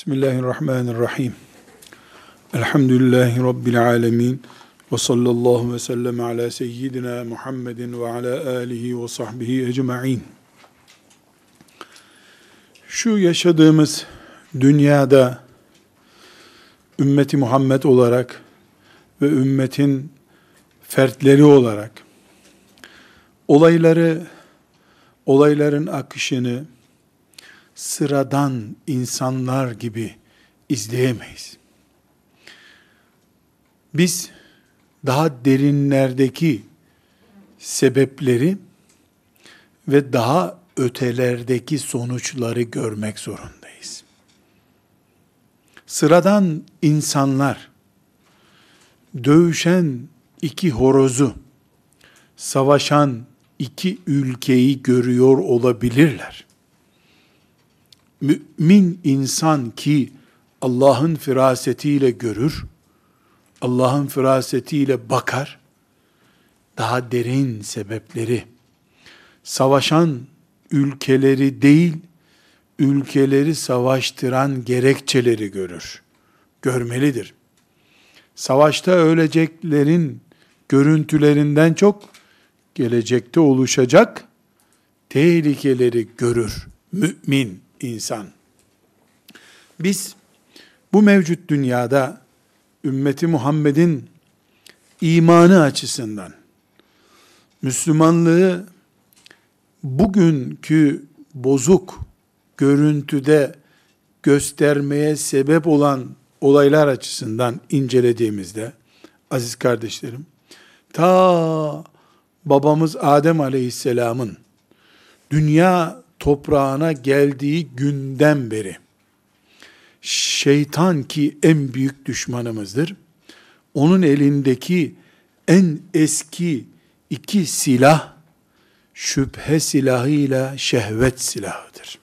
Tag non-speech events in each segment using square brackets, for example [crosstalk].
Bismillahirrahmanirrahim. Elhamdülillahi Rabbil alemin. Ve sallallahu ve sellem ala seyyidina Muhammedin ve ala alihi ve sahbihi ecma'in. Şu yaşadığımız dünyada ümmeti Muhammed olarak ve ümmetin fertleri olarak olayları, olayların akışını, sıradan insanlar gibi izleyemeyiz. Biz daha derinlerdeki sebepleri ve daha ötelerdeki sonuçları görmek zorundayız. Sıradan insanlar dövüşen iki horozu, savaşan iki ülkeyi görüyor olabilirler mümin insan ki Allah'ın firasetiyle görür, Allah'ın firasetiyle bakar, daha derin sebepleri, savaşan ülkeleri değil, ülkeleri savaştıran gerekçeleri görür, görmelidir. Savaşta öleceklerin görüntülerinden çok, gelecekte oluşacak tehlikeleri görür mümin insan. Biz bu mevcut dünyada ümmeti Muhammed'in imanı açısından Müslümanlığı bugünkü bozuk görüntüde göstermeye sebep olan olaylar açısından incelediğimizde aziz kardeşlerim ta babamız Adem Aleyhisselam'ın dünya toprağına geldiği günden beri şeytan ki en büyük düşmanımızdır. Onun elindeki en eski iki silah şüphe silahıyla şehvet silahıdır.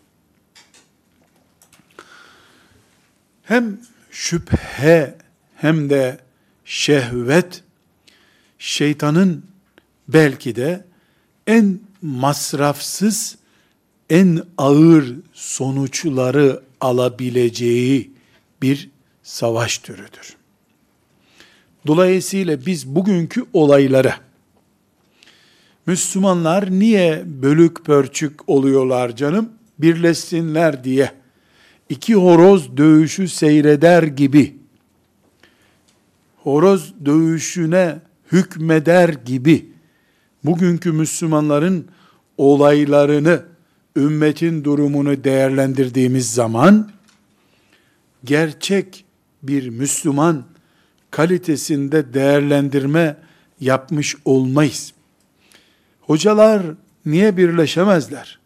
Hem şüphe hem de şehvet şeytanın belki de en masrafsız en ağır sonuçları alabileceği bir savaş türüdür. Dolayısıyla biz bugünkü olaylara Müslümanlar niye bölük pörçük oluyorlar canım? Birleşsinler diye iki horoz dövüşü seyreder gibi horoz dövüşüne hükmeder gibi bugünkü Müslümanların olaylarını ümmetin durumunu değerlendirdiğimiz zaman gerçek bir Müslüman kalitesinde değerlendirme yapmış olmayız. Hocalar niye birleşemezler?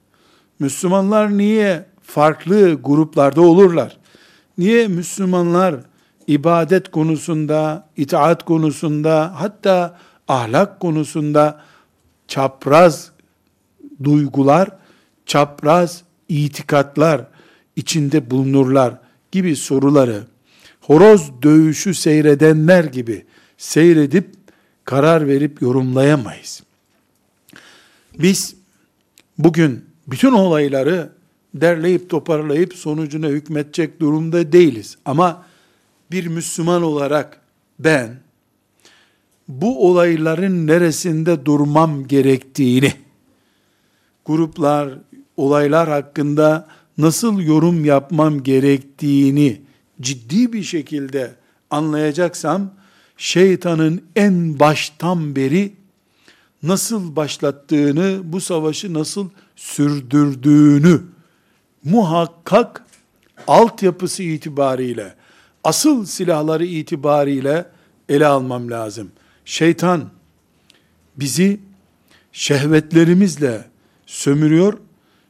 Müslümanlar niye farklı gruplarda olurlar? Niye Müslümanlar ibadet konusunda, itaat konusunda, hatta ahlak konusunda çapraz duygular çapraz itikatlar içinde bulunurlar gibi soruları horoz dövüşü seyredenler gibi seyredip karar verip yorumlayamayız. Biz bugün bütün olayları derleyip toparlayıp sonucuna hükmetecek durumda değiliz. Ama bir Müslüman olarak ben bu olayların neresinde durmam gerektiğini gruplar, olaylar hakkında nasıl yorum yapmam gerektiğini ciddi bir şekilde anlayacaksam, şeytanın en baştan beri nasıl başlattığını, bu savaşı nasıl sürdürdüğünü muhakkak altyapısı itibariyle, asıl silahları itibariyle ele almam lazım. Şeytan bizi şehvetlerimizle sömürüyor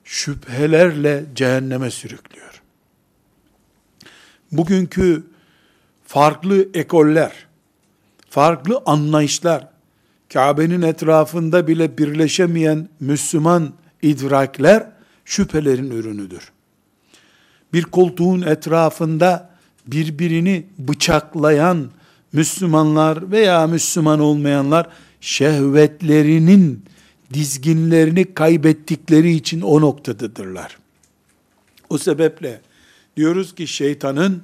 şüphelerle cehenneme sürüklüyor. Bugünkü farklı ekoller, farklı anlayışlar, Kabe'nin etrafında bile birleşemeyen Müslüman idrakler şüphelerin ürünüdür. Bir koltuğun etrafında birbirini bıçaklayan Müslümanlar veya Müslüman olmayanlar şehvetlerinin dizginlerini kaybettikleri için o noktadadırlar. O sebeple Diyoruz ki şeytanın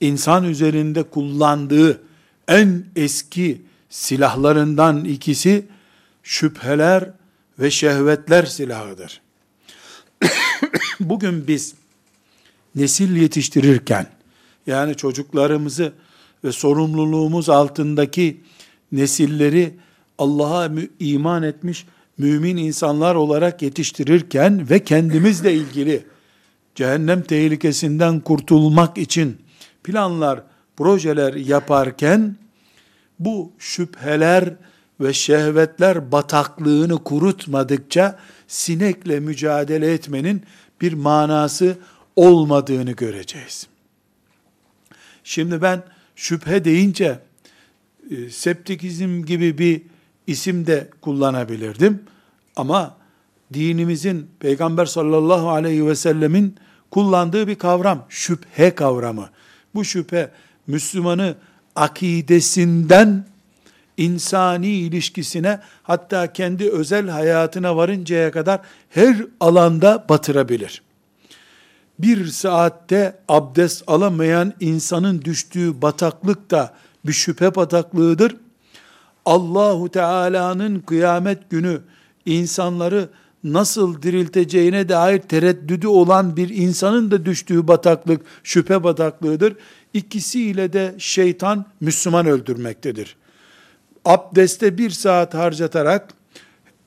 insan üzerinde kullandığı en eski silahlarından ikisi şüpheler ve şehvetler silahıdır. [coughs] Bugün biz nesil yetiştirirken yani çocuklarımızı ve sorumluluğumuz altındaki nesilleri Allah'a iman etmiş mümin insanlar olarak yetiştirirken ve kendimizle ilgili cehennem tehlikesinden kurtulmak için planlar, projeler yaparken bu şüpheler ve şehvetler bataklığını kurutmadıkça sinekle mücadele etmenin bir manası olmadığını göreceğiz. Şimdi ben şüphe deyince e, septikizm gibi bir isim de kullanabilirdim. Ama dinimizin Peygamber sallallahu aleyhi ve sellemin kullandığı bir kavram, şüphe kavramı. Bu şüphe Müslümanı akidesinden insani ilişkisine hatta kendi özel hayatına varıncaya kadar her alanda batırabilir. Bir saatte abdest alamayan insanın düştüğü bataklık da bir şüphe bataklığıdır. Allahu Teala'nın kıyamet günü insanları nasıl dirilteceğine dair tereddüdü olan bir insanın da düştüğü bataklık şüphe bataklığıdır. İkisiyle de şeytan Müslüman öldürmektedir. Abdeste bir saat harcatarak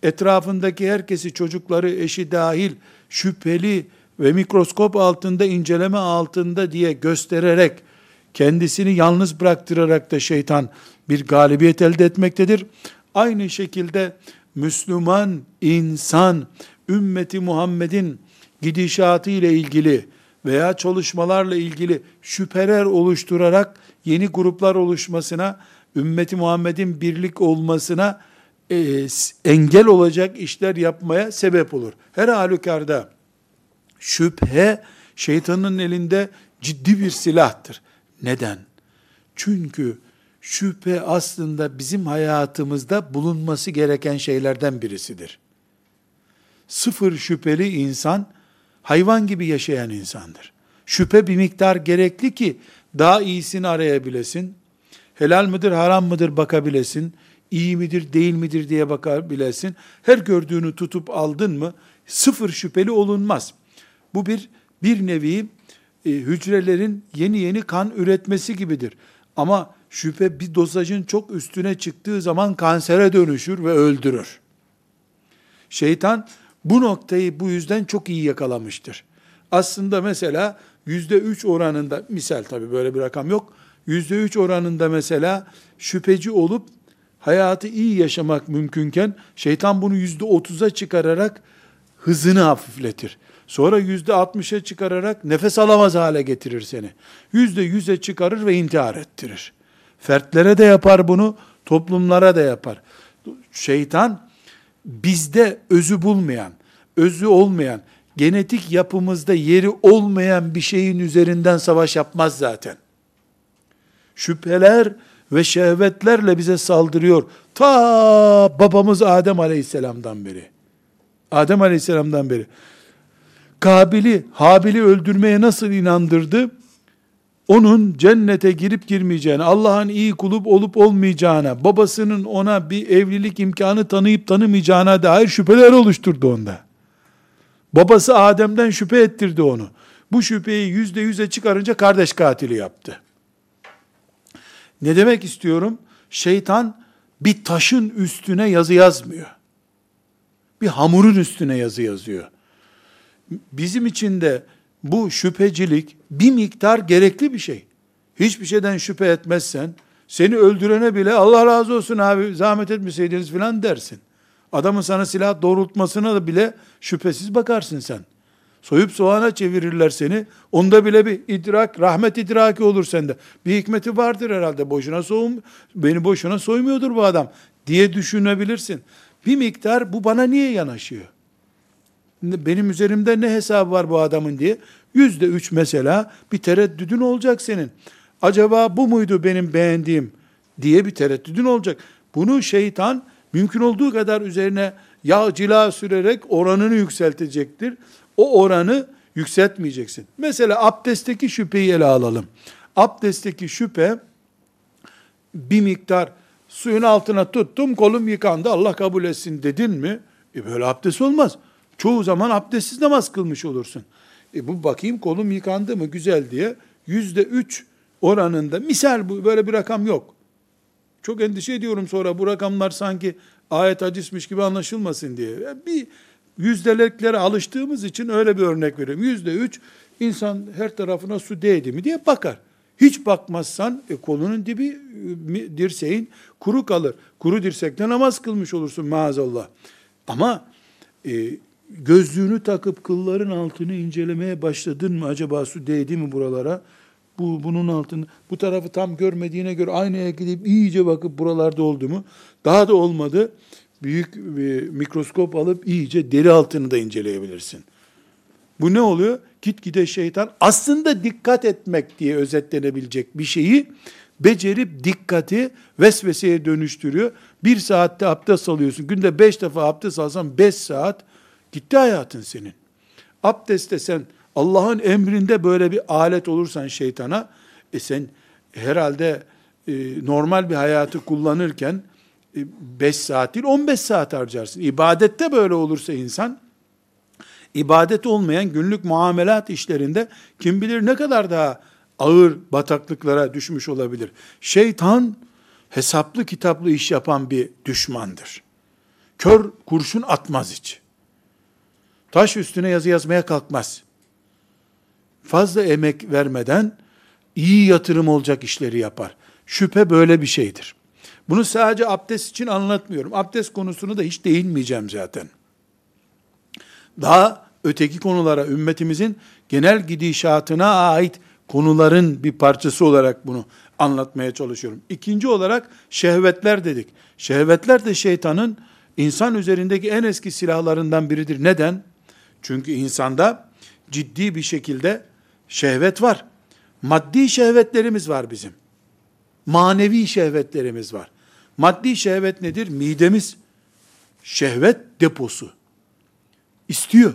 etrafındaki herkesi çocukları eşi dahil şüpheli ve mikroskop altında inceleme altında diye göstererek kendisini yalnız bıraktırarak da şeytan bir galibiyet elde etmektedir. Aynı şekilde Müslüman insan ümmeti Muhammed'in gidişatı ile ilgili veya çalışmalarla ilgili şüpheler oluşturarak yeni gruplar oluşmasına, ümmeti Muhammed'in birlik olmasına e, engel olacak işler yapmaya sebep olur. Her halükarda şüphe şeytanın elinde ciddi bir silahtır. Neden? Çünkü şüphe aslında bizim hayatımızda bulunması gereken şeylerden birisidir. Sıfır şüpheli insan hayvan gibi yaşayan insandır. Şüphe bir miktar gerekli ki daha iyisini arayabilesin. Helal mıdır, haram mıdır bakabilesin. iyi midir, değil midir diye bakabilesin. Her gördüğünü tutup aldın mı sıfır şüpheli olunmaz. Bu bir bir nevi e, hücrelerin yeni yeni kan üretmesi gibidir. Ama şüphe bir dozajın çok üstüne çıktığı zaman kansere dönüşür ve öldürür. Şeytan bu noktayı bu yüzden çok iyi yakalamıştır. Aslında mesela yüzde üç oranında, misal tabi böyle bir rakam yok, yüzde üç oranında mesela şüpheci olup hayatı iyi yaşamak mümkünken şeytan bunu yüzde otuza çıkararak hızını hafifletir. Sonra yüzde altmışa çıkararak nefes alamaz hale getirir seni. Yüzde yüze çıkarır ve intihar ettirir. Fertlere de yapar bunu, toplumlara da yapar. Şeytan bizde özü bulmayan, özü olmayan, genetik yapımızda yeri olmayan bir şeyin üzerinden savaş yapmaz zaten. Şüpheler ve şehvetlerle bize saldırıyor. Ta babamız Adem Aleyhisselam'dan beri. Adem Aleyhisselam'dan beri. Kabil'i, Habil'i öldürmeye nasıl inandırdı? Onun cennete girip girmeyeceğine, Allah'ın iyi kulüp olup olmayacağına, babasının ona bir evlilik imkanı tanıyıp tanımayacağına dair şüpheler oluşturdu onda. Babası Adem'den şüphe ettirdi onu. Bu şüpheyi yüzde yüze çıkarınca kardeş katili yaptı. Ne demek istiyorum? Şeytan bir taşın üstüne yazı yazmıyor. Bir hamurun üstüne yazı yazıyor. Bizim için de bu şüphecilik bir miktar gerekli bir şey. Hiçbir şeyden şüphe etmezsen, seni öldürene bile Allah razı olsun abi zahmet etmeseydiniz filan dersin. Adamın sana silah doğrultmasına da bile şüphesiz bakarsın sen. Soyup soğana çevirirler seni. Onda bile bir idrak, rahmet idraki olur sende. Bir hikmeti vardır herhalde. Boşuna soğum, beni boşuna soymuyordur bu adam diye düşünebilirsin. Bir miktar bu bana niye yanaşıyor? Benim üzerimde ne hesabı var bu adamın diye yüzde üç mesela bir tereddüdün olacak senin. Acaba bu muydu benim beğendiğim diye bir tereddüdün olacak. Bunu şeytan mümkün olduğu kadar üzerine yağ cila sürerek oranını yükseltecektir. O oranı yükseltmeyeceksin. Mesela abdestteki şüpheyi ele alalım. Abdestteki şüphe bir miktar suyun altına tuttum kolum yıkandı Allah kabul etsin dedin mi? E böyle abdest olmaz. Çoğu zaman abdestsiz namaz kılmış olursun. E bu bakayım kolum yıkandı mı güzel diye yüzde üç oranında misal bu böyle bir rakam yok. Çok endişe ediyorum sonra bu rakamlar sanki ayet hadismiş gibi anlaşılmasın diye. Bir yüzdeliklere alıştığımız için öyle bir örnek veriyorum. Yüzde üç insan her tarafına su değdi mi diye bakar. Hiç bakmazsan e, kolunun dibi e, dirseğin kuru kalır. Kuru dirsekte namaz kılmış olursun maazallah. Ama e, gözlüğünü takıp kılların altını incelemeye başladın mı? Acaba su değdi mi buralara? Bu bunun altını bu tarafı tam görmediğine göre aynaya gidip iyice bakıp buralarda oldu mu? Daha da olmadı. Büyük bir mikroskop alıp iyice deri altını da inceleyebilirsin. Bu ne oluyor? Gitgide şeytan aslında dikkat etmek diye özetlenebilecek bir şeyi becerip dikkati vesveseye dönüştürüyor. Bir saatte abdest alıyorsun. Günde beş defa abdest alsan beş saat gitti hayatın senin. Abdestte sen Allah'ın emrinde böyle bir alet olursan şeytana, e sen herhalde e, normal bir hayatı kullanırken 5 e, saat değil 15 saat harcarsın. İbadette böyle olursa insan, ibadet olmayan günlük muamelat işlerinde kim bilir ne kadar daha ağır bataklıklara düşmüş olabilir. Şeytan hesaplı kitaplı iş yapan bir düşmandır. Kör kurşun atmaz hiç. Taş üstüne yazı yazmaya kalkmaz. Fazla emek vermeden iyi yatırım olacak işleri yapar. Şüphe böyle bir şeydir. Bunu sadece abdest için anlatmıyorum. Abdest konusunu da hiç değinmeyeceğim zaten. Daha öteki konulara, ümmetimizin genel gidişatına ait konuların bir parçası olarak bunu anlatmaya çalışıyorum. İkinci olarak şehvetler dedik. Şehvetler de şeytanın insan üzerindeki en eski silahlarından biridir. Neden? Çünkü insanda ciddi bir şekilde şehvet var. Maddi şehvetlerimiz var bizim. Manevi şehvetlerimiz var. Maddi şehvet nedir? Midemiz şehvet deposu. İstiyor.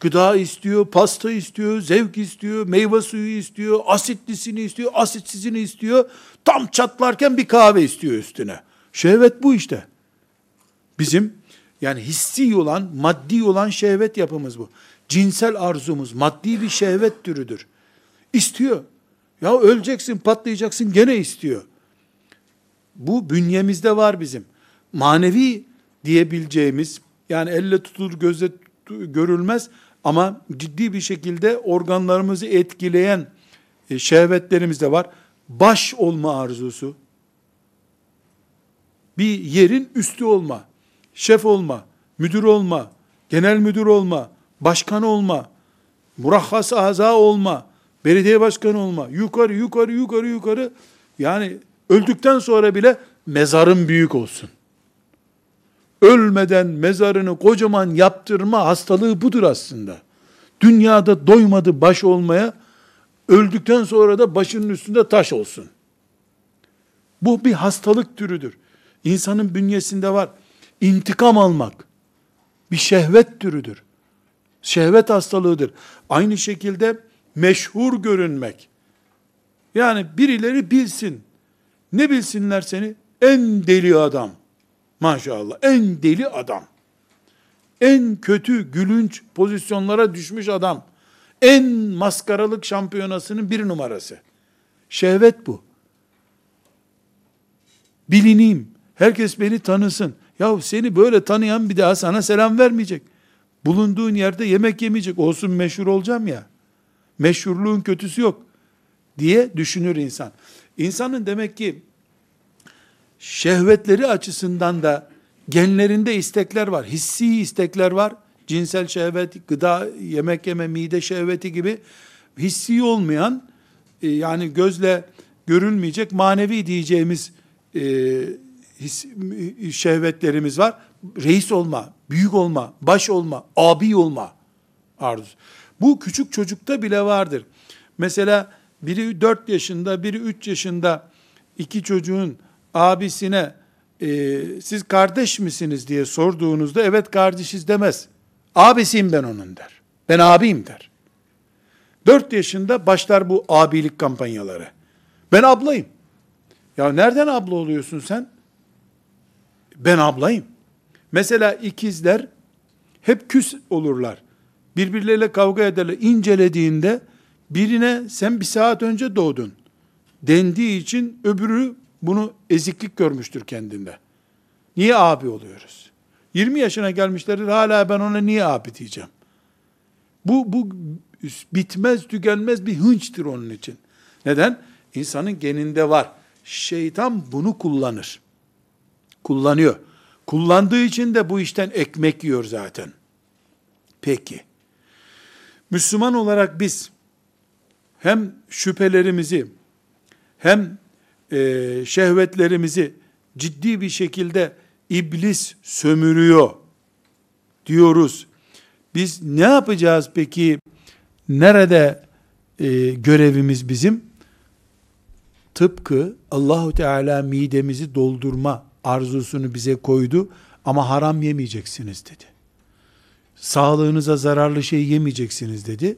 Gıda istiyor, pasta istiyor, zevk istiyor, meyve suyu istiyor, asitlisini istiyor, asitsizini istiyor. Tam çatlarken bir kahve istiyor üstüne. Şehvet bu işte. Bizim yani hissi olan, maddi olan şehvet yapımız bu. Cinsel arzumuz maddi bir şehvet türüdür. İstiyor. Ya öleceksin, patlayacaksın gene istiyor. Bu bünyemizde var bizim. Manevi diyebileceğimiz yani elle tutulur gözle görülmez ama ciddi bir şekilde organlarımızı etkileyen e, şehvetlerimiz de var. Baş olma arzusu, bir yerin üstü olma, şef olma, müdür olma, genel müdür olma, başkan olma, murahhas aza olma, belediye başkanı olma, yukarı yukarı yukarı yukarı yani öldükten sonra bile mezarın büyük olsun. Ölmeden mezarını kocaman yaptırma hastalığı budur aslında. Dünyada doymadı baş olmaya, öldükten sonra da başının üstünde taş olsun. Bu bir hastalık türüdür. İnsanın bünyesinde var. İntikam almak bir şehvet türüdür. Şehvet hastalığıdır. Aynı şekilde meşhur görünmek. Yani birileri bilsin. Ne bilsinler seni? En deli adam. Maşallah en deli adam. En kötü gülünç pozisyonlara düşmüş adam. En maskaralık şampiyonasının bir numarası. Şehvet bu. Bilineyim. Herkes beni tanısın. Ya seni böyle tanıyan bir daha sana selam vermeyecek. Bulunduğun yerde yemek yemeyecek. Olsun meşhur olacağım ya. Meşhurluğun kötüsü yok diye düşünür insan. İnsanın demek ki şehvetleri açısından da genlerinde istekler var. Hissi istekler var. Cinsel şehvet, gıda, yemek yeme, mide şehveti gibi hissi olmayan e, yani gözle görülmeyecek manevi diyeceğimiz e, his, şehvetlerimiz var. Reis olma, büyük olma, baş olma, abi olma arzusu. Bu küçük çocukta bile vardır. Mesela biri 4 yaşında, biri 3 yaşında iki çocuğun abisine e, siz kardeş misiniz diye sorduğunuzda evet kardeşiz demez. Abisiyim ben onun der. Ben abiyim der. 4 yaşında başlar bu abilik kampanyaları. Ben ablayım. Ya nereden abla oluyorsun sen? Ben ablayım. Mesela ikizler hep küs olurlar. Birbirleriyle kavga ederler. İncelediğinde birine sen bir saat önce doğdun dendiği için öbürü bunu eziklik görmüştür kendinde. Niye abi oluyoruz? 20 yaşına gelmişlerdir hala ben ona niye abi diyeceğim. Bu, bu bitmez tükenmez bir hınçtır onun için. Neden? İnsanın geninde var. Şeytan bunu kullanır. Kullanıyor. Kullandığı için de bu işten ekmek yiyor zaten. Peki. Müslüman olarak biz hem şüphelerimizi hem e, şehvetlerimizi ciddi bir şekilde iblis sömürüyor diyoruz. Biz ne yapacağız peki? Nerede e, görevimiz bizim? Tıpkı Allahu Teala midemizi doldurma arzusunu bize koydu ama haram yemeyeceksiniz dedi. Sağlığınıza zararlı şey yemeyeceksiniz dedi.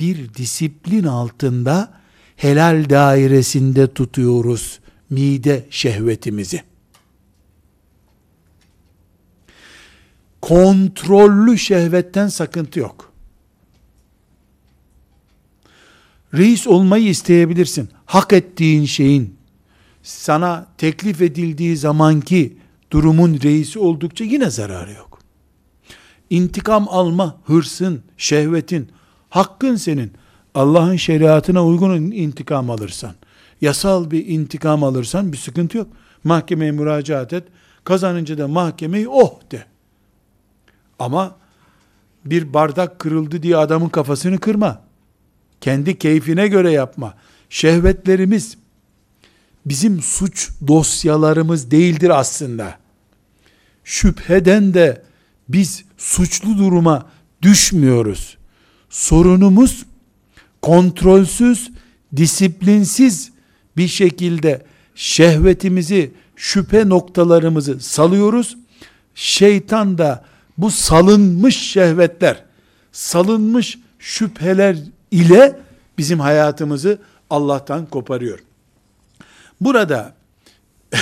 Bir disiplin altında helal dairesinde tutuyoruz mide şehvetimizi. Kontrollü şehvetten sakıntı yok. Reis olmayı isteyebilirsin. Hak ettiğin şeyin sana teklif edildiği zamanki durumun reisi oldukça yine zararı yok. İntikam alma, hırsın, şehvetin, hakkın senin. Allah'ın şeriatına uygun intikam alırsan, yasal bir intikam alırsan bir sıkıntı yok. Mahkemeye müracaat et, kazanınca da mahkemeyi oh de. Ama bir bardak kırıldı diye adamın kafasını kırma. Kendi keyfine göre yapma. Şehvetlerimiz bizim suç dosyalarımız değildir aslında. Şüpheden de biz suçlu duruma düşmüyoruz. Sorunumuz kontrolsüz, disiplinsiz bir şekilde şehvetimizi, şüphe noktalarımızı salıyoruz. Şeytan da bu salınmış şehvetler, salınmış şüpheler ile bizim hayatımızı Allah'tan koparıyor. Burada [coughs]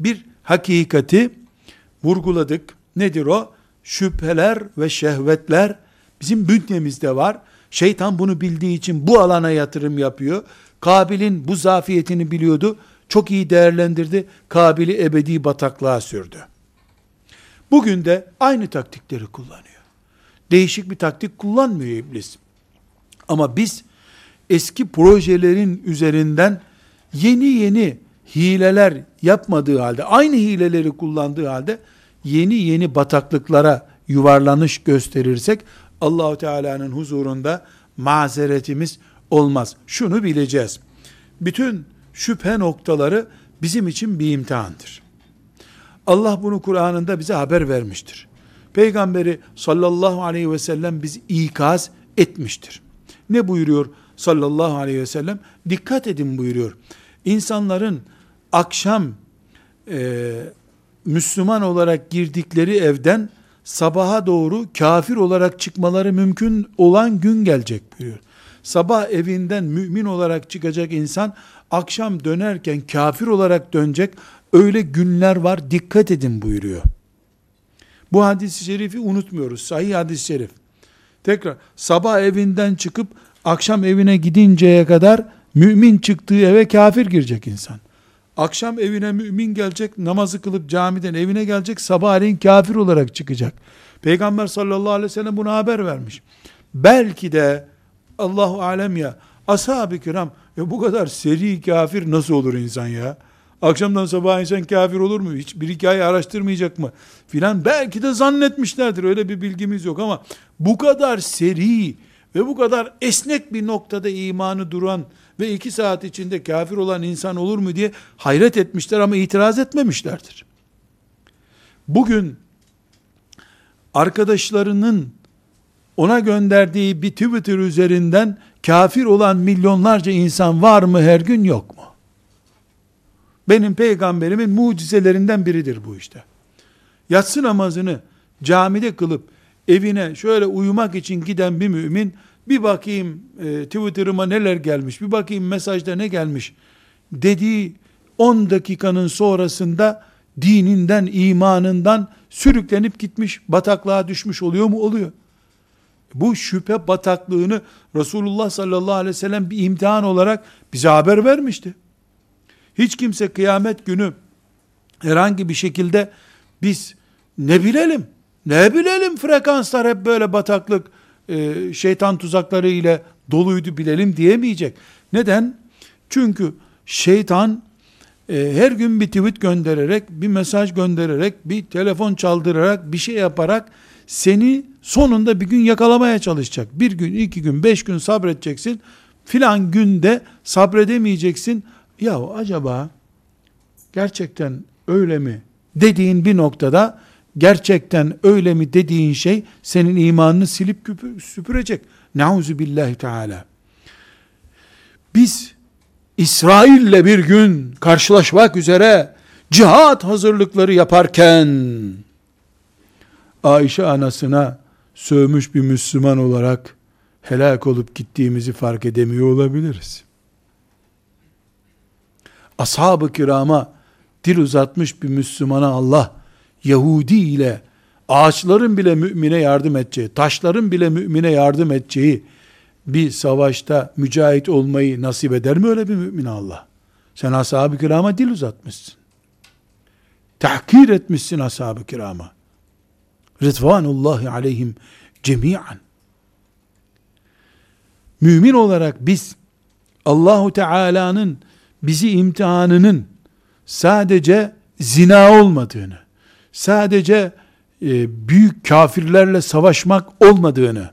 bir hakikati vurguladık. Nedir o? Şüpheler ve şehvetler bizim bünyemizde var. Şeytan bunu bildiği için bu alana yatırım yapıyor. Kabil'in bu zafiyetini biliyordu. Çok iyi değerlendirdi. Kabil'i ebedi bataklığa sürdü. Bugün de aynı taktikleri kullanıyor. Değişik bir taktik kullanmıyor iblis. Ama biz eski projelerin üzerinden yeni yeni hileler yapmadığı halde, aynı hileleri kullandığı halde yeni yeni bataklıklara yuvarlanış gösterirsek Allahu Teala'nın huzurunda mazeretimiz olmaz. Şunu bileceğiz. Bütün şüphe noktaları bizim için bir imtihandır. Allah bunu Kur'an'ında bize haber vermiştir. Peygamberi sallallahu aleyhi ve sellem bizi ikaz etmiştir. Ne buyuruyor sallallahu aleyhi ve sellem? Dikkat edin buyuruyor. İnsanların akşam e, Müslüman olarak girdikleri evden sabaha doğru kafir olarak çıkmaları mümkün olan gün gelecek buyuruyor. Sabah evinden mümin olarak çıkacak insan akşam dönerken kafir olarak dönecek öyle günler var dikkat edin buyuruyor. Bu hadis-i şerifi unutmuyoruz. Sahih hadis-i şerif. Tekrar sabah evinden çıkıp akşam evine gidinceye kadar mümin çıktığı eve kafir girecek insan. Akşam evine mümin gelecek, namazı kılıp camiden evine gelecek, sabahleyin kafir olarak çıkacak. Peygamber sallallahu aleyhi ve sellem buna haber vermiş. Belki de Allahu alem ya, ashab-ı kiram, ya bu kadar seri kafir nasıl olur insan ya? Akşamdan sabah insan kafir olur mu? Hiç bir hikaye araştırmayacak mı? Filan belki de zannetmişlerdir. Öyle bir bilgimiz yok ama bu kadar seri ve bu kadar esnek bir noktada imanı duran ve iki saat içinde kafir olan insan olur mu diye hayret etmişler ama itiraz etmemişlerdir. Bugün arkadaşlarının ona gönderdiği bir Twitter üzerinden kafir olan milyonlarca insan var mı her gün yok mu? Benim peygamberimin mucizelerinden biridir bu işte. Yatsı namazını camide kılıp evine şöyle uyumak için giden bir mümin bir bakayım e, Twitter'ıma neler gelmiş, bir bakayım mesajda ne gelmiş dediği 10 dakikanın sonrasında dininden, imanından sürüklenip gitmiş, bataklığa düşmüş oluyor mu? Oluyor. Bu şüphe bataklığını Resulullah sallallahu aleyhi ve sellem bir imtihan olarak bize haber vermişti. Hiç kimse kıyamet günü herhangi bir şekilde biz ne bilelim, ne bilelim frekanslar hep böyle bataklık, e, şeytan tuzakları ile doluydu bilelim diyemeyecek. Neden? Çünkü şeytan e, her gün bir tweet göndererek, bir mesaj göndererek, bir telefon çaldırarak, bir şey yaparak seni sonunda bir gün yakalamaya çalışacak. Bir gün, iki gün, beş gün sabredeceksin. Filan günde sabredemeyeceksin. Ya acaba gerçekten öyle mi dediğin bir noktada gerçekten öyle mi dediğin şey senin imanını silip süpürecek. Nauzu billahi teala. Biz İsrail'le bir gün karşılaşmak üzere cihat hazırlıkları yaparken Ayşe anasına sövmüş bir Müslüman olarak helak olup gittiğimizi fark edemiyor olabiliriz. Ashab-ı kirama dil uzatmış bir Müslümana Allah Yahudi ile ağaçların bile mümine yardım edeceği, taşların bile mümine yardım edeceği bir savaşta mücahit olmayı nasip eder mi öyle bir mümin Allah? Sen ashab-ı kirama dil uzatmışsın. Tahkir etmişsin ashab-ı kirama. Rıdvanullahi aleyhim cemiyen. Mümin olarak biz Allahu Teala'nın bizi imtihanının sadece zina olmadığını, sadece e, büyük kafirlerle savaşmak olmadığını,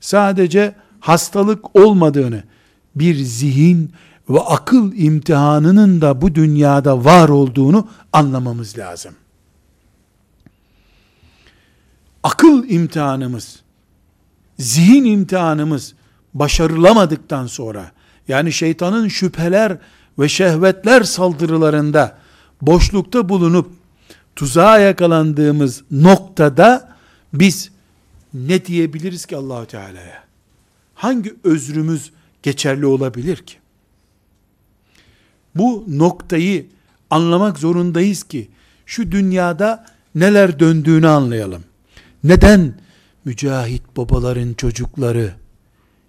sadece hastalık olmadığını, bir zihin ve akıl imtihanının da bu dünyada var olduğunu anlamamız lazım. Akıl imtihanımız, zihin imtihanımız başarılamadıktan sonra, yani şeytanın şüpheler ve şehvetler saldırılarında boşlukta bulunup tuzağa yakalandığımız noktada biz ne diyebiliriz ki Allahu Teala'ya? Hangi özrümüz geçerli olabilir ki? Bu noktayı anlamak zorundayız ki şu dünyada neler döndüğünü anlayalım. Neden mücahit babaların çocukları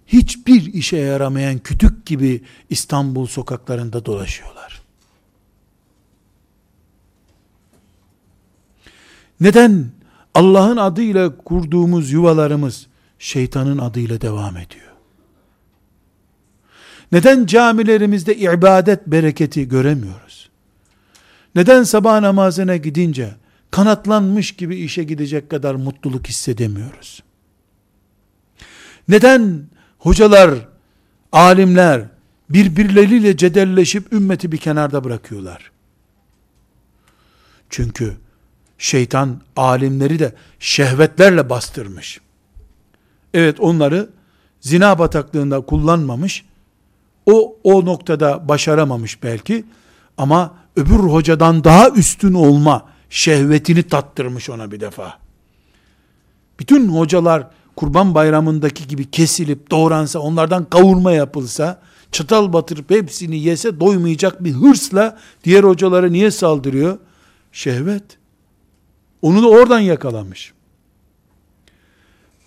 hiçbir işe yaramayan kütük gibi İstanbul sokaklarında dolaşıyorlar? Neden Allah'ın adıyla kurduğumuz yuvalarımız şeytanın adıyla devam ediyor? Neden camilerimizde ibadet bereketi göremiyoruz? Neden sabah namazına gidince kanatlanmış gibi işe gidecek kadar mutluluk hissedemiyoruz? Neden hocalar, alimler birbirleriyle cedelleşip ümmeti bir kenarda bırakıyorlar? Çünkü şeytan alimleri de şehvetlerle bastırmış. Evet onları zina bataklığında kullanmamış. O o noktada başaramamış belki ama öbür hocadan daha üstün olma şehvetini tattırmış ona bir defa. Bütün hocalar kurban bayramındaki gibi kesilip doğransa, onlardan kavurma yapılsa, çatal batırıp hepsini yese doymayacak bir hırsla diğer hocalara niye saldırıyor? Şehvet. Onu da oradan yakalamış.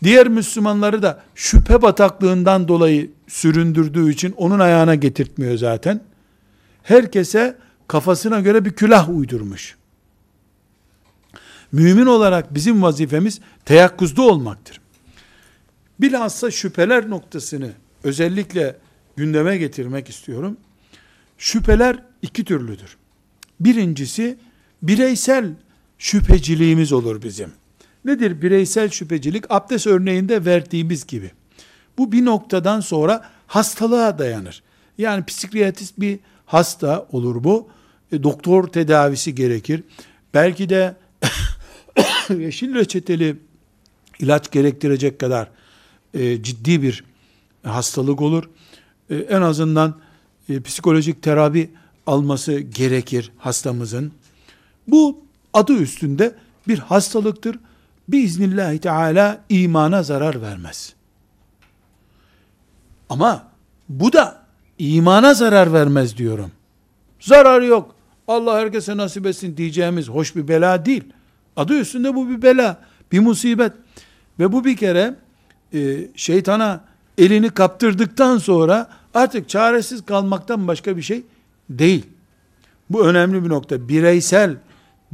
Diğer Müslümanları da şüphe bataklığından dolayı süründürdüğü için onun ayağına getirtmiyor zaten. Herkese kafasına göre bir külah uydurmuş. Mümin olarak bizim vazifemiz teyakkuzda olmaktır. Bilhassa şüpheler noktasını özellikle gündeme getirmek istiyorum. Şüpheler iki türlüdür. Birincisi bireysel şüpheciliğimiz olur bizim. Nedir bireysel şüphecilik? Abdest örneğinde verdiğimiz gibi. Bu bir noktadan sonra hastalığa dayanır. Yani psikiyatrist bir hasta olur bu. E, doktor tedavisi gerekir. Belki de [coughs] yeşil reçeteli ilaç gerektirecek kadar e, ciddi bir hastalık olur. E, en azından e, psikolojik terapi alması gerekir hastamızın. Bu adı üstünde bir hastalıktır. biiznillahü teala imana zarar vermez. Ama bu da imana zarar vermez diyorum. Zarar yok. Allah herkese nasip etsin diyeceğimiz hoş bir bela değil. Adı üstünde bu bir bela, bir musibet. Ve bu bir kere e, şeytana elini kaptırdıktan sonra artık çaresiz kalmaktan başka bir şey değil. Bu önemli bir nokta. Bireysel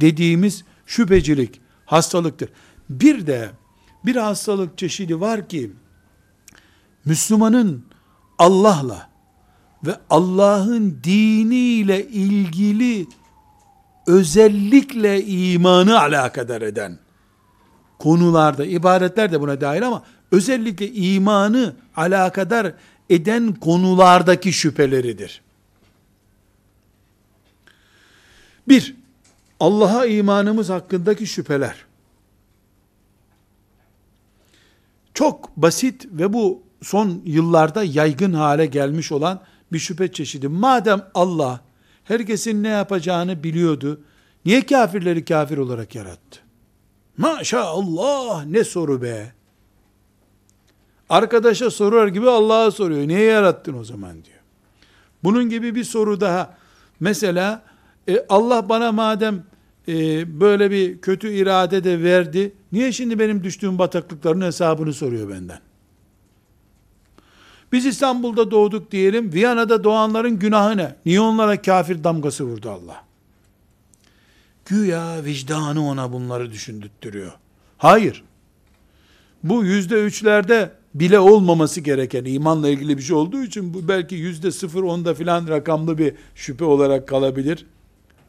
dediğimiz şüphecilik hastalıktır. Bir de bir hastalık çeşidi var ki Müslümanın Allah'la ve Allah'ın diniyle ilgili özellikle imanı alakadar eden konularda, ibadetler de buna dahil ama özellikle imanı alakadar eden konulardaki şüpheleridir. Bir, Allah'a imanımız hakkındaki şüpheler. Çok basit ve bu son yıllarda yaygın hale gelmiş olan bir şüphe çeşidi. Madem Allah herkesin ne yapacağını biliyordu, niye kafirleri kafir olarak yarattı? Maşallah ne soru be. Arkadaşa sorar gibi Allah'a soruyor. Niye yarattın o zaman diyor. Bunun gibi bir soru daha. Mesela e, Allah bana madem e, böyle bir kötü irade de verdi, niye şimdi benim düştüğüm bataklıkların hesabını soruyor benden? Biz İstanbul'da doğduk diyelim, Viyana'da doğanların günahı ne? Niye onlara kafir damgası vurdu Allah? Güya vicdanı ona bunları düşündürtüyor. Hayır. Bu yüzde üçlerde bile olmaması gereken imanla ilgili bir şey olduğu için bu belki yüzde sıfır onda filan rakamlı bir şüphe olarak kalabilir.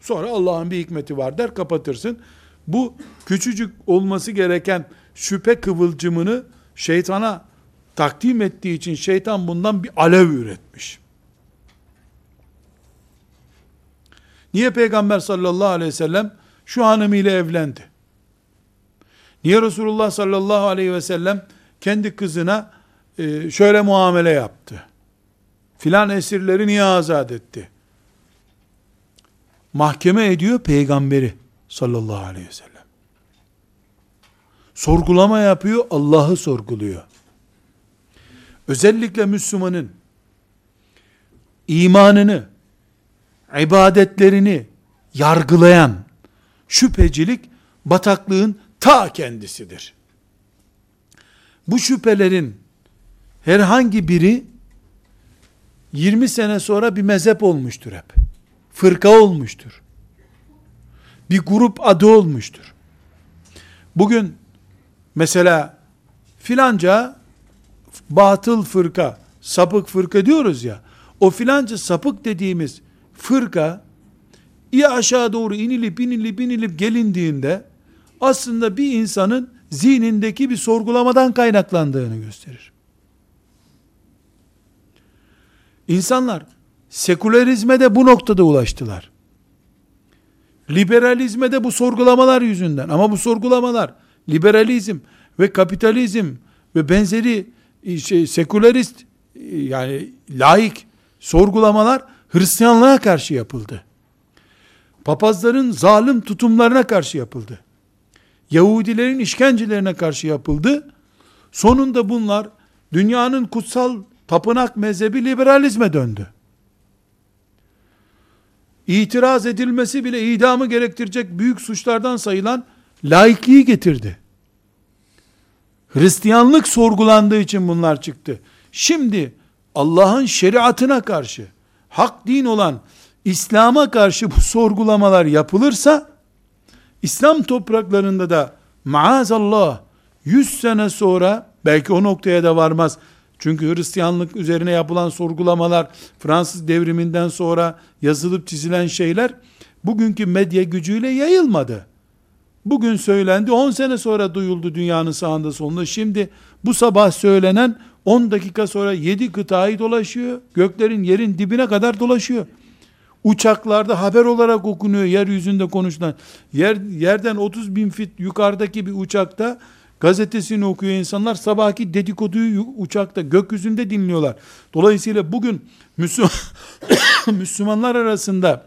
Sonra Allah'ın bir hikmeti var der kapatırsın. Bu küçücük olması gereken şüphe kıvılcımını şeytana takdim ettiği için şeytan bundan bir alev üretmiş. Niye Peygamber sallallahu aleyhi ve sellem şu hanımıyla evlendi? Niye Resulullah sallallahu aleyhi ve sellem kendi kızına e, şöyle muamele yaptı? Filan esirleri niye azat etti? Mahkeme ediyor peygamberi sallallahu aleyhi ve sellem. Sorgulama yapıyor, Allah'ı sorguluyor. Özellikle Müslümanın imanını, ibadetlerini yargılayan şüphecilik bataklığın ta kendisidir. Bu şüphelerin herhangi biri 20 sene sonra bir mezhep olmuştur hep. Fırka olmuştur. Bir grup adı olmuştur. Bugün mesela filanca batıl fırka, sapık fırka diyoruz ya, o filanca sapık dediğimiz fırka, ya aşağı doğru inilip inilip inilip gelindiğinde, aslında bir insanın zihnindeki bir sorgulamadan kaynaklandığını gösterir. İnsanlar sekülerizme de bu noktada ulaştılar. Liberalizme de bu sorgulamalar yüzünden. Ama bu sorgulamalar liberalizm ve kapitalizm ve benzeri şey, sekülerist yani laik sorgulamalar Hristiyanlığa karşı yapıldı. Papazların zalim tutumlarına karşı yapıldı. Yahudilerin işkencelerine karşı yapıldı. Sonunda bunlar dünyanın kutsal tapınak mezhebi liberalizme döndü. İtiraz edilmesi bile idamı gerektirecek büyük suçlardan sayılan laikliği getirdi. Hristiyanlık sorgulandığı için bunlar çıktı. Şimdi Allah'ın şeriatına karşı, hak din olan İslam'a karşı bu sorgulamalar yapılırsa, İslam topraklarında da maazallah 100 sene sonra belki o noktaya da varmaz. Çünkü Hristiyanlık üzerine yapılan sorgulamalar Fransız devriminden sonra yazılıp çizilen şeyler bugünkü medya gücüyle yayılmadı. Bugün söylendi 10 sene sonra duyuldu dünyanın sağında solunda. Şimdi bu sabah söylenen 10 dakika sonra 7 kıtayı dolaşıyor. Göklerin yerin dibine kadar dolaşıyor. Uçaklarda haber olarak okunuyor yeryüzünde konuşulan. Yer, yerden 30 bin fit yukarıdaki bir uçakta gazetesini okuyor insanlar. Sabahki dedikoduyu uçakta gökyüzünde dinliyorlar. Dolayısıyla bugün Müslüman, [coughs] Müslümanlar arasında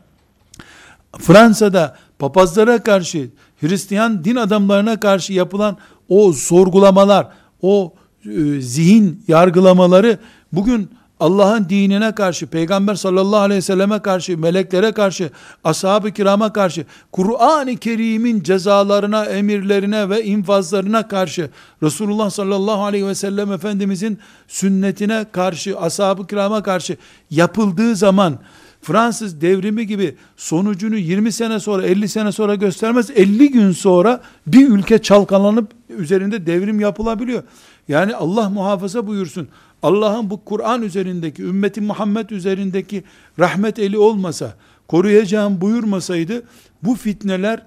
Fransa'da papazlara karşı Hristiyan din adamlarına karşı yapılan o sorgulamalar, o e, zihin yargılamaları bugün Allah'ın dinine karşı, Peygamber sallallahu aleyhi ve selleme karşı, meleklere karşı, ashab-ı kirama karşı, Kur'an-ı Kerim'in cezalarına, emirlerine ve infazlarına karşı, Resulullah sallallahu aleyhi ve sellem Efendimizin sünnetine karşı, ashab-ı kirama karşı yapıldığı zaman, Fransız devrimi gibi sonucunu 20 sene sonra 50 sene sonra göstermez 50 gün sonra bir ülke çalkalanıp üzerinde devrim yapılabiliyor. Yani Allah muhafaza buyursun. Allah'ın bu Kur'an üzerindeki, ümmeti Muhammed üzerindeki rahmet eli olmasa, koruyacağım buyurmasaydı, bu fitneler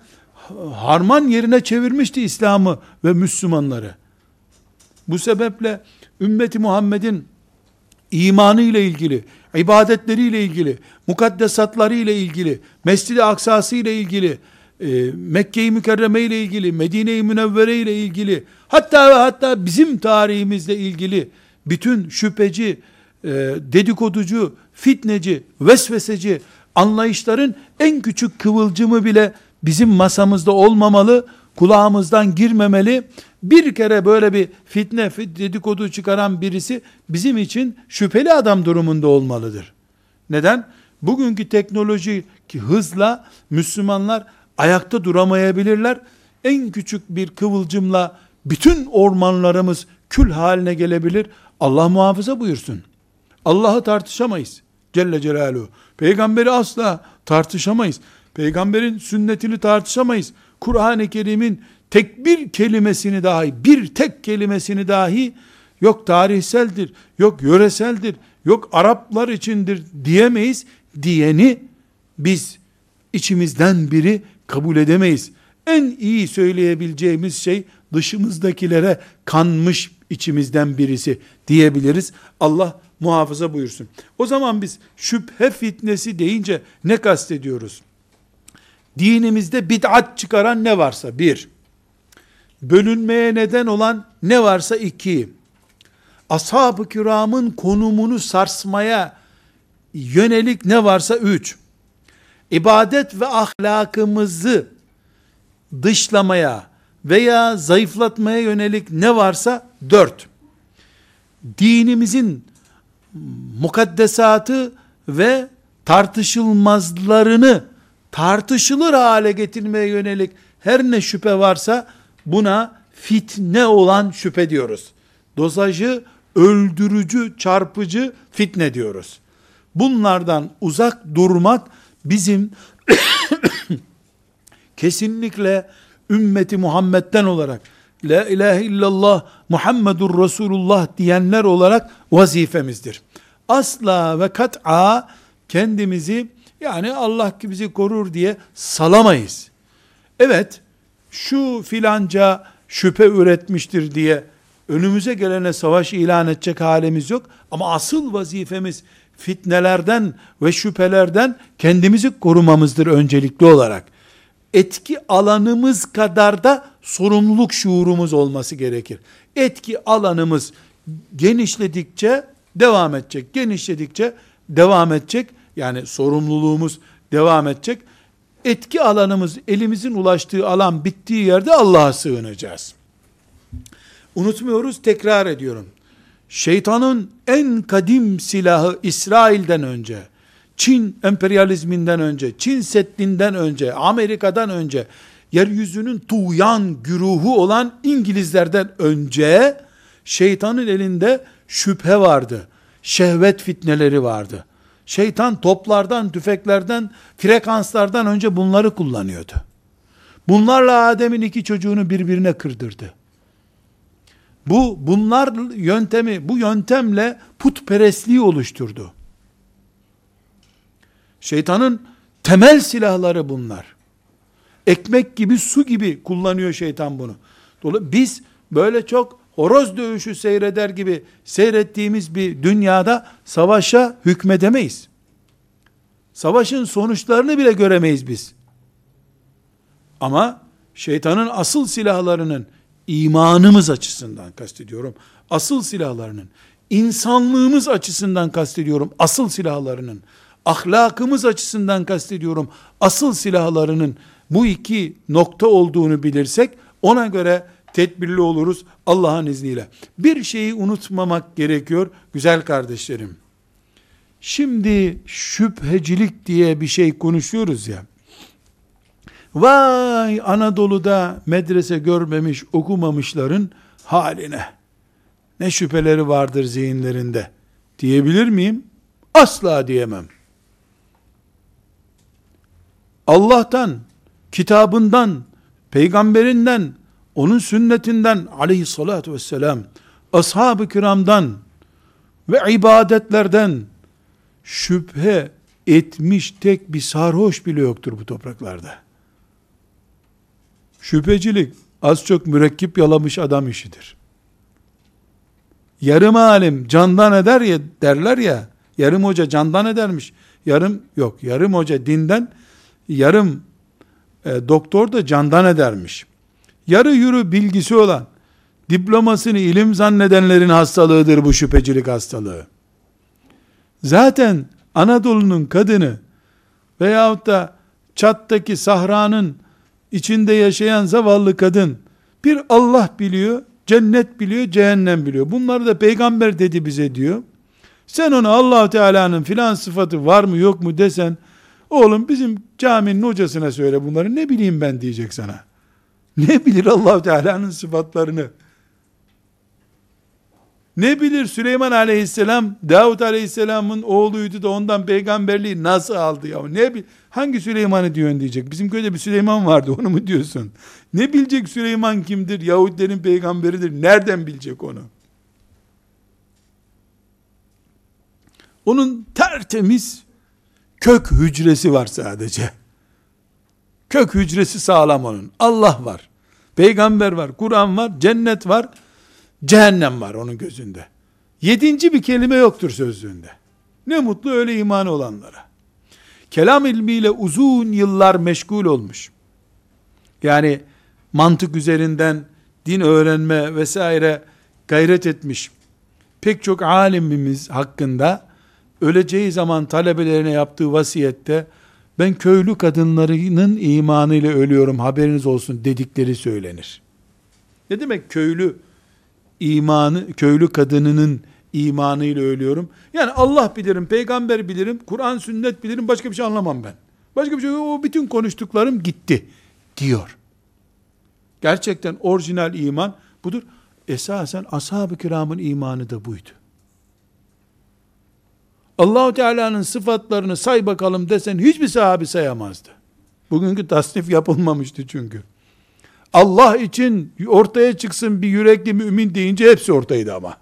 harman yerine çevirmişti İslam'ı ve Müslümanları. Bu sebeple ümmeti Muhammed'in imanı ile ilgili, ibadetleri ile ilgili, mukaddesatları ile ilgili, Mescid-i Aksası ile ilgili, e, Mekke-i Mükerreme ile ilgili, Medine-i Münevvere ile ilgili, hatta ve hatta bizim tarihimizle ilgili bütün şüpheci, e, dedikoducu, fitneci, vesveseci anlayışların en küçük kıvılcımı bile bizim masamızda olmamalı, kulağımızdan girmemeli. Bir kere böyle bir fitne, dedikodu çıkaran birisi bizim için şüpheli adam durumunda olmalıdır. Neden? Bugünkü teknolojik hızla Müslümanlar ayakta duramayabilirler. En küçük bir kıvılcımla bütün ormanlarımız kül haline gelebilir. Allah muhafaza buyursun. Allah'ı tartışamayız. Celle Celaluhu. Peygamberi asla tartışamayız. Peygamberin sünnetini tartışamayız. Kur'an-ı Kerim'in tek bir kelimesini dahi, bir tek kelimesini dahi yok tarihseldir, yok yöreseldir, yok Araplar içindir diyemeyiz. Diyeni biz içimizden biri kabul edemeyiz. En iyi söyleyebileceğimiz şey dışımızdakilere kanmış içimizden birisi diyebiliriz. Allah muhafaza buyursun. O zaman biz şüphe fitnesi deyince ne kastediyoruz? Dinimizde bid'at çıkaran ne varsa bir, bölünmeye neden olan ne varsa iki, ashab-ı kiramın konumunu sarsmaya yönelik ne varsa üç, ibadet ve ahlakımızı dışlamaya veya zayıflatmaya yönelik ne varsa dört. Dinimizin mukaddesatı ve tartışılmazlarını tartışılır hale getirmeye yönelik her ne şüphe varsa buna fitne olan şüphe diyoruz. Dozajı öldürücü, çarpıcı fitne diyoruz. Bunlardan uzak durmak bizim [coughs] kesinlikle ümmeti Muhammed'den olarak La ilahe illallah Muhammedur Resulullah diyenler olarak vazifemizdir. Asla ve kat'a kendimizi yani Allah ki bizi korur diye salamayız. Evet, şu filanca şüphe üretmiştir diye önümüze gelene savaş ilan edecek halimiz yok. Ama asıl vazifemiz fitnelerden ve şüphelerden kendimizi korumamızdır öncelikli olarak. Etki alanımız kadar da sorumluluk şuurumuz olması gerekir. Etki alanımız genişledikçe devam edecek. Genişledikçe devam edecek. Yani sorumluluğumuz devam edecek. Etki alanımız elimizin ulaştığı alan bittiği yerde Allah'a sığınacağız. Unutmuyoruz tekrar ediyorum. Şeytanın en kadim silahı İsrail'den önce, Çin emperyalizminden önce, Çin Seddi'nden önce, Amerika'dan önce, yeryüzünün tuğyan güruhu olan İngilizlerden önce, şeytanın elinde şüphe vardı. Şehvet fitneleri vardı. Şeytan toplardan, tüfeklerden, frekanslardan önce bunları kullanıyordu. Bunlarla Adem'in iki çocuğunu birbirine kırdırdı. Bu bunlar yöntemi, bu yöntemle putperestliği oluşturdu. Şeytanın temel silahları bunlar. Ekmek gibi, su gibi kullanıyor şeytan bunu. Dolayısıyla biz böyle çok horoz dövüşü seyreder gibi seyrettiğimiz bir dünyada savaşa hükmedemeyiz. Savaşın sonuçlarını bile göremeyiz biz. Ama şeytanın asıl silahlarının imanımız açısından kastediyorum. Asıl silahlarının, insanlığımız açısından kastediyorum. Asıl silahlarının, ahlakımız açısından kastediyorum. Asıl silahlarının bu iki nokta olduğunu bilirsek ona göre tedbirli oluruz Allah'ın izniyle. Bir şeyi unutmamak gerekiyor güzel kardeşlerim. Şimdi şüphecilik diye bir şey konuşuyoruz ya. Vay Anadolu'da medrese görmemiş, okumamışların haline. Ne şüpheleri vardır zihinlerinde diyebilir miyim? Asla diyemem. Allah'tan, kitabından, peygamberinden, onun sünnetinden aleyhissalatu vesselam, ashab-ı kiramdan ve ibadetlerden şüphe etmiş tek bir sarhoş bile yoktur bu topraklarda. Şüphecilik az çok mürekkip yalamış adam işidir. Yarım alim candan eder ya derler ya, yarım hoca candan edermiş. Yarım yok, yarım hoca dinden, yarım e, doktor da candan edermiş. Yarı yürü bilgisi olan, diplomasını ilim zannedenlerin hastalığıdır bu şüphecilik hastalığı. Zaten Anadolu'nun kadını veyahut da Çat'taki sahranın içinde yaşayan zavallı kadın bir Allah biliyor, cennet biliyor, cehennem biliyor. Bunları da peygamber dedi bize diyor. Sen ona allah Teala'nın filan sıfatı var mı yok mu desen, oğlum bizim caminin hocasına söyle bunları ne bileyim ben diyecek sana. Ne bilir allah Teala'nın sıfatlarını? Ne bilir Süleyman aleyhisselam Davut aleyhisselamın oğluydu da ondan peygamberliği nasıl aldı ya? Ne bil hangi Süleyman'ı diyorsun diyecek. Bizim köyde bir Süleyman vardı onu mu diyorsun? Ne bilecek Süleyman kimdir? Yahudilerin peygamberidir. Nereden bilecek onu? Onun tertemiz kök hücresi var sadece. Kök hücresi sağlam onun. Allah var. Peygamber var. Kur'an var. Cennet var. Cehennem var onun gözünde. Yedinci bir kelime yoktur sözlüğünde. Ne mutlu öyle imanı olanlara. Kelam ilmiyle uzun yıllar meşgul olmuş. Yani mantık üzerinden din öğrenme vesaire gayret etmiş. Pek çok alimimiz hakkında öleceği zaman talebelerine yaptığı vasiyette ben köylü kadınlarının imanıyla ölüyorum haberiniz olsun dedikleri söylenir. Ne demek köylü imanı, köylü kadınının imanıyla ölüyorum. Yani Allah bilirim, peygamber bilirim, Kur'an sünnet bilirim, başka bir şey anlamam ben. Başka bir şey o bütün konuştuklarım gitti diyor. Gerçekten orijinal iman budur. Esasen ashab-ı kiramın imanı da buydu. Allahu Teala'nın sıfatlarını say bakalım desen hiçbir sahabi sayamazdı. Bugünkü tasnif yapılmamıştı çünkü. Allah için ortaya çıksın bir yürekli mümin deyince hepsi ortaydı ama.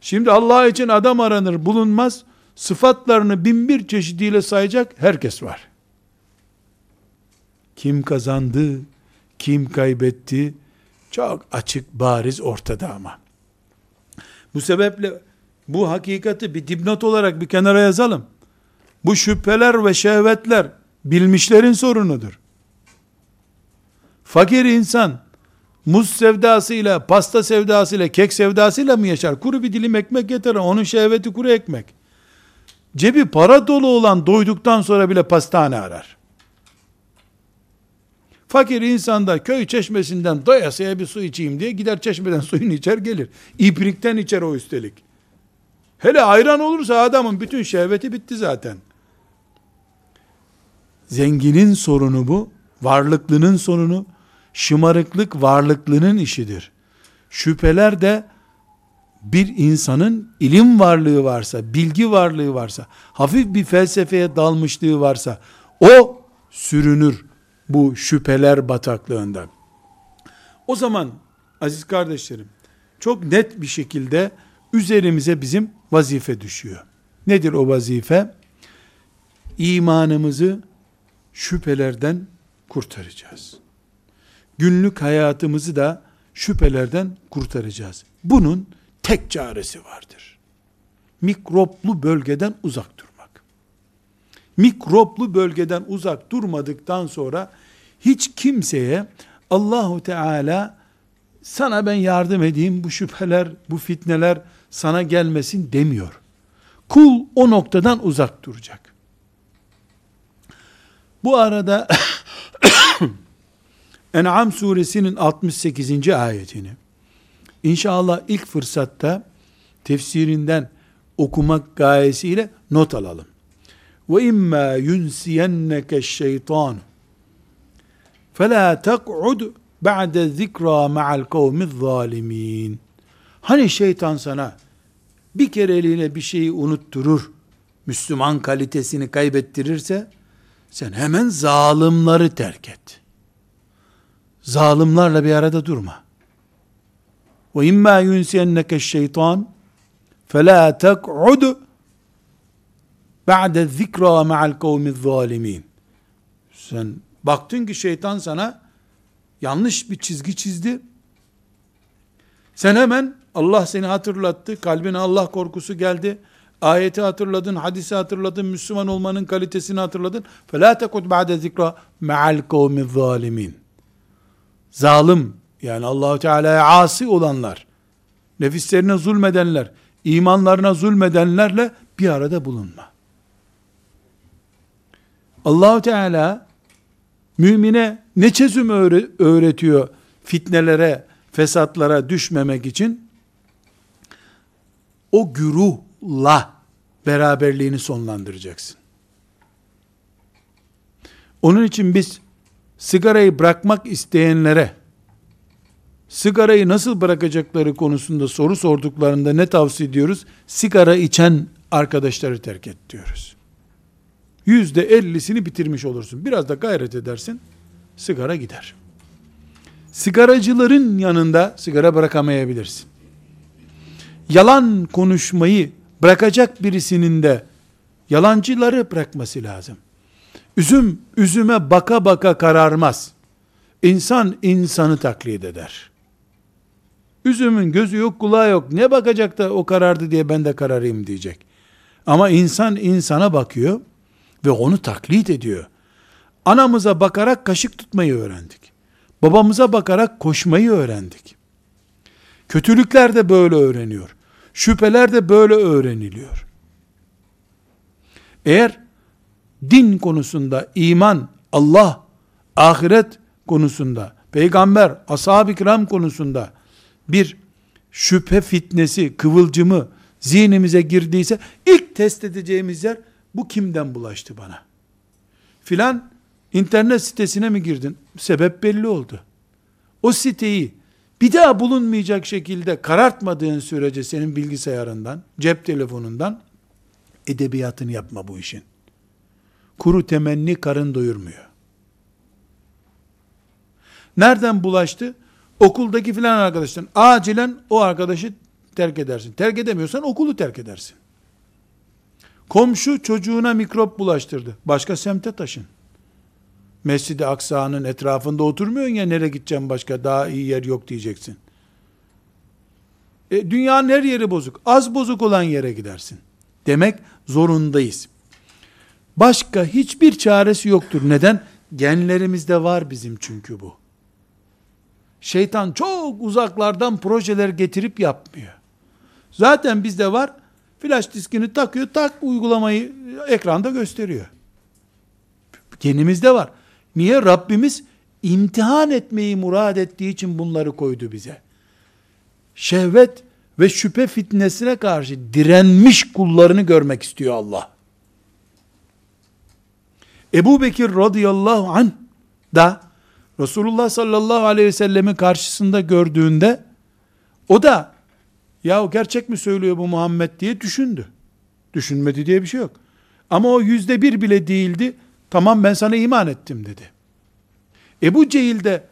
Şimdi Allah için adam aranır bulunmaz, sıfatlarını bin bir çeşidiyle sayacak herkes var. Kim kazandı, kim kaybetti, çok açık bariz ortada ama. Bu sebeple bu hakikati bir dipnot olarak bir kenara yazalım. Bu şüpheler ve şehvetler bilmişlerin sorunudur. Fakir insan muz sevdasıyla, pasta sevdasıyla, kek sevdasıyla mı yaşar? Kuru bir dilim ekmek yeter. Onun şehveti kuru ekmek. Cebi para dolu olan doyduktan sonra bile pastane arar. Fakir insan da köy çeşmesinden doyasıya bir su içeyim diye gider çeşmeden suyunu içer gelir. İbrikten içer o üstelik. Hele ayran olursa adamın bütün şehveti bitti zaten. Zenginin sorunu bu, varlıklının sorunu, şımarıklık varlıklının işidir. Şüpheler de bir insanın ilim varlığı varsa, bilgi varlığı varsa, hafif bir felsefeye dalmışlığı varsa, o sürünür bu şüpheler bataklığından. O zaman aziz kardeşlerim, çok net bir şekilde üzerimize bizim vazife düşüyor. Nedir o vazife? İmanımızı şüphelerden kurtaracağız günlük hayatımızı da şüphelerden kurtaracağız. Bunun tek çaresi vardır. Mikroplu bölgeden uzak durmak. Mikroplu bölgeden uzak durmadıktan sonra hiç kimseye Allahu Teala sana ben yardım edeyim bu şüpheler, bu fitneler sana gelmesin demiyor. Kul o noktadan uzak duracak. Bu arada En'am suresinin 68. ayetini inşallah ilk fırsatta tefsirinden okumak gayesiyle not alalım. Ve imma yunsiyenneke şeytan fela tek'ud ba'de zikra ma'al kavmiz zalimin. Hani şeytan sana bir kereliğine bir şeyi unutturur, Müslüman kalitesini kaybettirirse, sen hemen zalimleri terk et.'' Zalimlerle bir arada durma. Ve imma yunsiyenneke şeytan فَلَا تَقْعُدْ بَعْدَ الذِّكْرَى مَعَ الْقَوْمِ الظَّالِمِينَ Sen Baktın ki şeytan sana yanlış bir çizgi çizdi. Sen hemen Allah seni hatırlattı. Kalbine Allah korkusu geldi. Ayeti hatırladın, hadisi hatırladın, Müslüman olmanın kalitesini hatırladın. فَلَا تَكُدْ بَعْدَ ذِكْرَ مَعَ الْقَوْمِ الظَّالِمِينَ Zalim, yani allah Teala'ya asi olanlar, nefislerine zulmedenler, imanlarına zulmedenlerle bir arada bulunma. allah Teala Mümine ne çözüm öğretiyor fitnelere, fesatlara düşmemek için? O güruhla beraberliğini sonlandıracaksın. Onun için biz sigarayı bırakmak isteyenlere sigarayı nasıl bırakacakları konusunda soru sorduklarında ne tavsiye ediyoruz? Sigara içen arkadaşları terk et diyoruz yüzde ellisini bitirmiş olursun. Biraz da gayret edersin, sigara gider. Sigaracıların yanında sigara bırakamayabilirsin. Yalan konuşmayı bırakacak birisinin de yalancıları bırakması lazım. Üzüm üzüme baka baka kararmaz. İnsan insanı taklit eder. Üzümün gözü yok kulağı yok. Ne bakacak da o karardı diye ben de kararayım diyecek. Ama insan insana bakıyor ve onu taklit ediyor. Anamıza bakarak kaşık tutmayı öğrendik. Babamıza bakarak koşmayı öğrendik. Kötülükler de böyle öğreniyor. Şüpheler de böyle öğreniliyor. Eğer din konusunda iman, Allah, ahiret konusunda, peygamber, ashab-ı kiram konusunda bir şüphe fitnesi, kıvılcımı zihnimize girdiyse ilk test edeceğimiz yer bu kimden bulaştı bana? Filan internet sitesine mi girdin? Sebep belli oldu. O siteyi bir daha bulunmayacak şekilde karartmadığın sürece senin bilgisayarından, cep telefonundan edebiyatını yapma bu işin. Kuru temenni karın doyurmuyor. Nereden bulaştı? Okuldaki filan arkadaştan. Acilen o arkadaşı terk edersin. Terk edemiyorsan okulu terk edersin. Komşu çocuğuna mikrop bulaştırdı. Başka semte taşın. Mescid-i Aksa'nın etrafında oturmuyorsun ya nereye gideceğim başka daha iyi yer yok diyeceksin. E, dünyanın her yeri bozuk. Az bozuk olan yere gidersin. Demek zorundayız. Başka hiçbir çaresi yoktur. Neden? Genlerimizde var bizim çünkü bu. Şeytan çok uzaklardan projeler getirip yapmıyor. Zaten bizde var. Flash diskini takıyor, tak uygulamayı ekranda gösteriyor. Kendimizde var. Niye? Rabbimiz imtihan etmeyi murad ettiği için bunları koydu bize. Şehvet ve şüphe fitnesine karşı direnmiş kullarını görmek istiyor Allah. Ebu Bekir radıyallahu anh da Resulullah sallallahu aleyhi ve sellemin karşısında gördüğünde o da ya gerçek mi söylüyor bu Muhammed diye düşündü. Düşünmedi diye bir şey yok. Ama o yüzde bir bile değildi. Tamam ben sana iman ettim dedi. Ebu Cehil de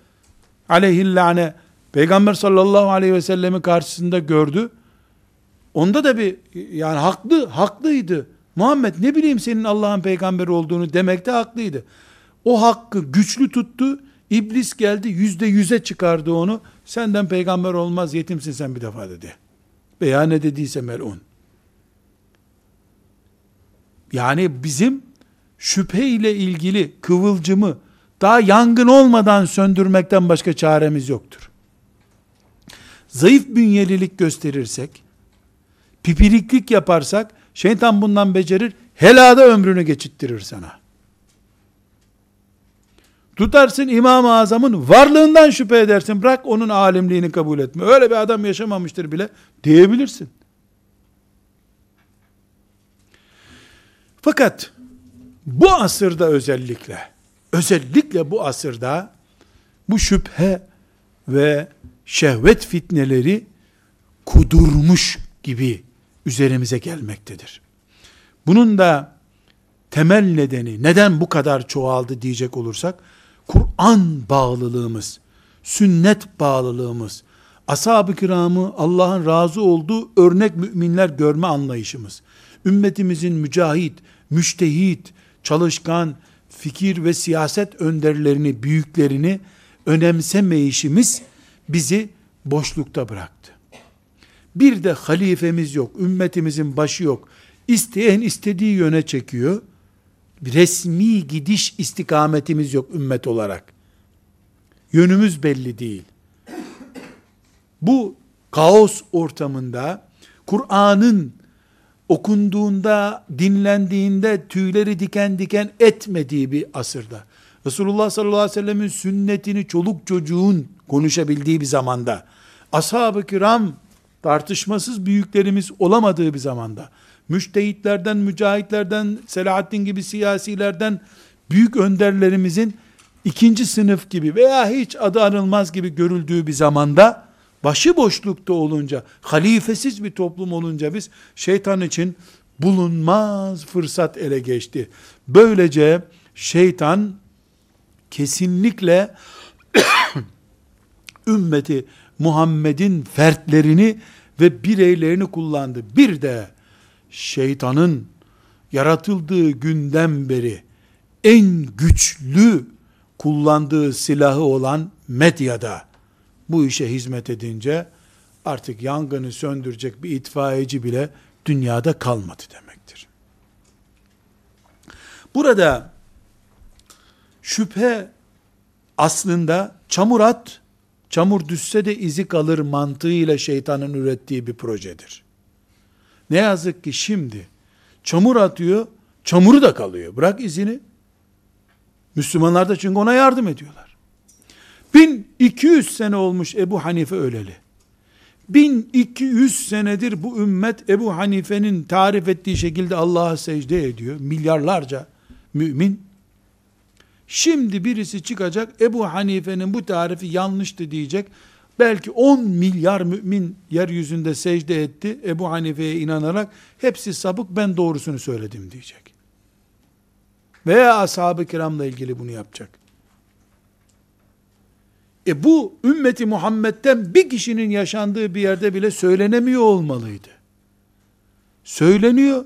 aleyhillâne Peygamber sallallahu aleyhi ve sellemi karşısında gördü. Onda da bir yani haklı, haklıydı. Muhammed ne bileyim senin Allah'ın peygamberi olduğunu demekte haklıydı. O hakkı güçlü tuttu. İblis geldi yüzde yüze çıkardı onu. Senden peygamber olmaz yetimsin sen bir defa dedi veya ne dediyse melun. Yani bizim şüphe ile ilgili kıvılcımı daha yangın olmadan söndürmekten başka çaremiz yoktur. Zayıf bünyelilik gösterirsek, pipiriklik yaparsak, şeytan bundan becerir, helada ömrünü geçittirir sana. Tutarsın İmam-ı Azam'ın varlığından şüphe edersin. Bırak onun alimliğini kabul etme. Öyle bir adam yaşamamıştır bile diyebilirsin. Fakat bu asırda özellikle özellikle bu asırda bu şüphe ve şehvet fitneleri kudurmuş gibi üzerimize gelmektedir. Bunun da temel nedeni neden bu kadar çoğaldı diyecek olursak Kur'an bağlılığımız, sünnet bağlılığımız, ashab-ı kiramı Allah'ın razı olduğu örnek müminler görme anlayışımız, ümmetimizin mücahit, müştehit, çalışkan, fikir ve siyaset önderlerini, büyüklerini önemsemeyişimiz bizi boşlukta bıraktı. Bir de halifemiz yok, ümmetimizin başı yok. İsteyen istediği yöne çekiyor. Resmi gidiş istikametimiz yok ümmet olarak. Yönümüz belli değil. Bu kaos ortamında Kur'an'ın okunduğunda, dinlendiğinde tüyleri diken diken etmediği bir asırda. Resulullah sallallahu aleyhi ve sellemin sünnetini çoluk çocuğun konuşabildiği bir zamanda, ashab-ı kiram tartışmasız büyüklerimiz olamadığı bir zamanda, müştehitlerden, mücahitlerden, Selahaddin gibi siyasilerden, büyük önderlerimizin ikinci sınıf gibi veya hiç adı anılmaz gibi görüldüğü bir zamanda, başı boşlukta olunca, halifesiz bir toplum olunca biz şeytan için bulunmaz fırsat ele geçti. Böylece şeytan kesinlikle [coughs] ümmeti Muhammed'in fertlerini ve bireylerini kullandı. Bir de şeytanın yaratıldığı günden beri en güçlü kullandığı silahı olan medyada bu işe hizmet edince artık yangını söndürecek bir itfaiyeci bile dünyada kalmadı demektir. Burada şüphe aslında çamur at, çamur düşse de izi kalır mantığıyla şeytanın ürettiği bir projedir. Ne yazık ki şimdi çamur atıyor, çamuru da kalıyor. Bırak izini. Müslümanlar da çünkü ona yardım ediyorlar. 1200 sene olmuş Ebu Hanife öleli. 1200 senedir bu ümmet Ebu Hanife'nin tarif ettiği şekilde Allah'a secde ediyor. Milyarlarca mümin. Şimdi birisi çıkacak Ebu Hanife'nin bu tarifi yanlıştı diyecek. Belki 10 milyar mümin yeryüzünde secde etti Ebu Hanife'ye inanarak hepsi sapık ben doğrusunu söyledim diyecek. Veya ashab-ı kiramla ilgili bunu yapacak. E bu ümmeti Muhammed'den bir kişinin yaşandığı bir yerde bile söylenemiyor olmalıydı. Söyleniyor.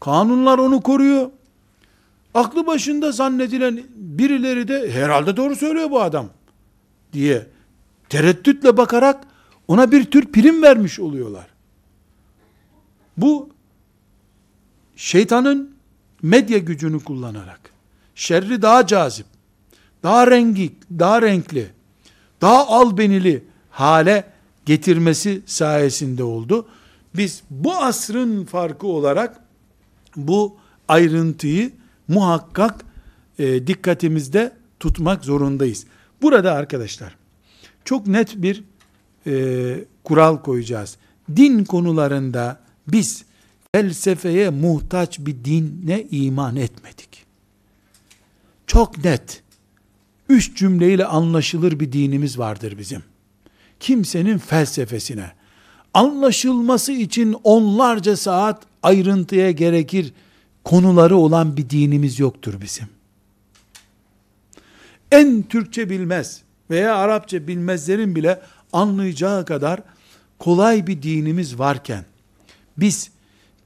Kanunlar onu koruyor. Aklı başında zannedilen birileri de herhalde doğru söylüyor bu adam diye tereddütle bakarak ona bir tür prim vermiş oluyorlar. Bu şeytanın medya gücünü kullanarak şerri daha cazip, daha rengi, daha renkli, daha albenili hale getirmesi sayesinde oldu. Biz bu asrın farkı olarak bu ayrıntıyı muhakkak e, dikkatimizde tutmak zorundayız. Burada arkadaşlar çok net bir e, kural koyacağız. Din konularında biz felsefeye muhtaç bir dine iman etmedik. Çok net, üç cümleyle anlaşılır bir dinimiz vardır bizim. Kimsenin felsefesine, anlaşılması için onlarca saat ayrıntıya gerekir konuları olan bir dinimiz yoktur bizim. En Türkçe bilmez veya Arapça bilmezlerin bile anlayacağı kadar kolay bir dinimiz varken biz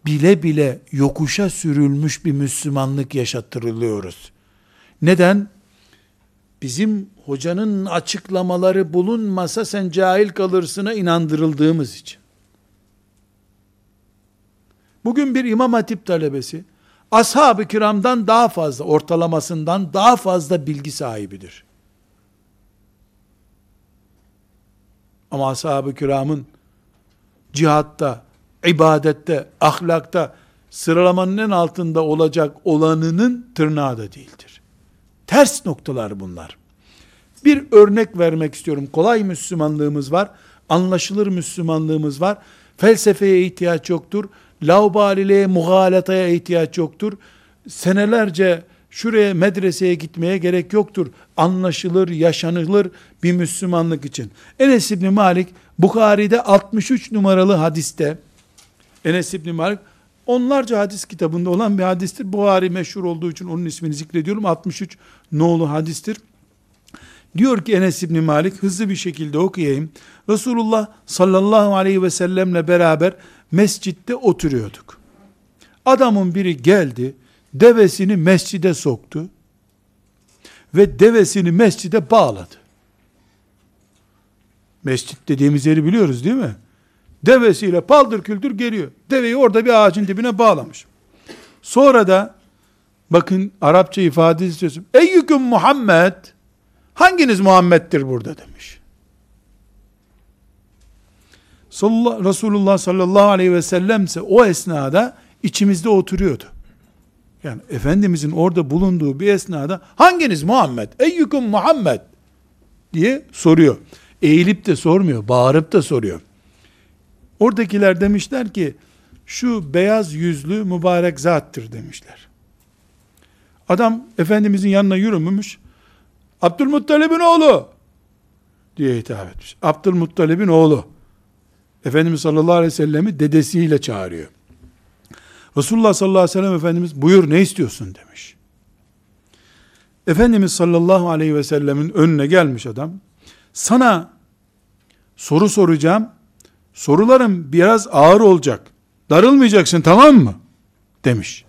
bile bile yokuşa sürülmüş bir Müslümanlık yaşattırılıyoruz. Neden? Bizim hocanın açıklamaları bulunmasa sen cahil kalırsına inandırıldığımız için. Bugün bir imam hatip talebesi ashab-ı kiramdan daha fazla, ortalamasından daha fazla bilgi sahibidir. Ama ashab-ı kiramın cihatta, ibadette, ahlakta sıralamanın en altında olacak olanının tırnağı da değildir. Ters noktalar bunlar. Bir örnek vermek istiyorum. Kolay Müslümanlığımız var. Anlaşılır Müslümanlığımız var. Felsefeye ihtiyaç yoktur. Laubaliliğe, muhalataya ihtiyaç yoktur. Senelerce şuraya medreseye gitmeye gerek yoktur. Anlaşılır, yaşanılır bir Müslümanlık için. Enes İbni Malik Bukhari'de 63 numaralı hadiste Enes İbni Malik onlarca hadis kitabında olan bir hadistir. Buhari meşhur olduğu için onun ismini zikrediyorum. 63 nolu hadistir. Diyor ki Enes İbni Malik hızlı bir şekilde okuyayım. Resulullah sallallahu aleyhi ve sellemle beraber mescitte oturuyorduk. Adamın biri geldi, devesini mescide soktu ve devesini mescide bağladı. Mescit dediğimiz yeri biliyoruz değil mi? Devesiyle paldır küldür geliyor. Deveyi orada bir ağacın dibine bağlamış. Sonra da bakın Arapça ifade istiyorsun. Eyyüküm Muhammed hanginiz Muhammed'dir burada demiş. Resulullah sallallahu aleyhi ve sellem ise o esnada içimizde oturuyordu. Yani Efendimizin orada bulunduğu bir esnada hanginiz Muhammed? Eyyüküm Muhammed diye soruyor. Eğilip de sormuyor, bağırıp da soruyor. Oradakiler demişler ki şu beyaz yüzlü mübarek zattır demişler. Adam Efendimizin yanına yürümüş. Abdülmuttalib'in oğlu diye hitap etmiş. Abdülmuttalib'in oğlu. Efendimiz sallallahu aleyhi ve sellemi dedesiyle çağırıyor. Resulullah sallallahu aleyhi ve sellem Efendimiz buyur ne istiyorsun demiş. Efendimiz sallallahu aleyhi ve sellemin önüne gelmiş adam. Sana soru soracağım. Sorularım biraz ağır olacak. Darılmayacaksın tamam mı? Demiş.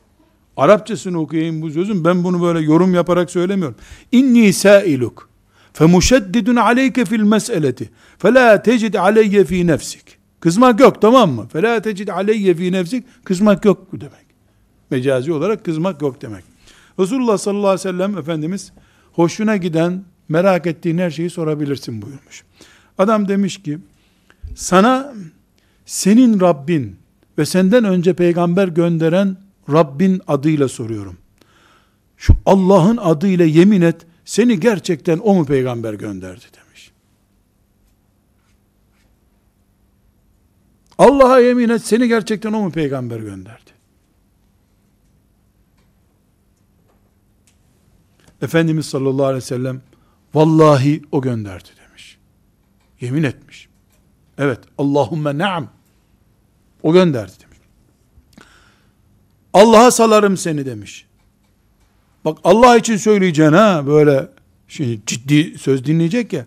Arapçasını okuyayım bu sözün. Ben bunu böyle yorum yaparak söylemiyorum. İnni sailuk femuşeddidun aleyke fil meseleti fe la tecid aleyye fi nefsik. Kızmak yok tamam mı? Fe la tecid aleyye fi nefsik. Kızmak yok bu demek. Mecazi olarak kızmak yok demek. Resulullah sallallahu aleyhi ve sellem Efendimiz hoşuna giden merak ettiğin her şeyi sorabilirsin buyurmuş. Adam demiş ki sana senin Rabbin ve senden önce peygamber gönderen Rabbin adıyla soruyorum. Şu Allah'ın adıyla yemin et, seni gerçekten o mu peygamber gönderdi demiş. Allah'a yemin et, seni gerçekten o mu peygamber gönderdi? Efendimiz sallallahu aleyhi ve sellem, vallahi o gönderdi demiş. Yemin etmiş. Evet, Allahümme naam. O gönderdi demiş. Allah'a salarım seni demiş. Bak Allah için söyleyeceksin ha böyle şimdi ciddi söz dinleyecek ya.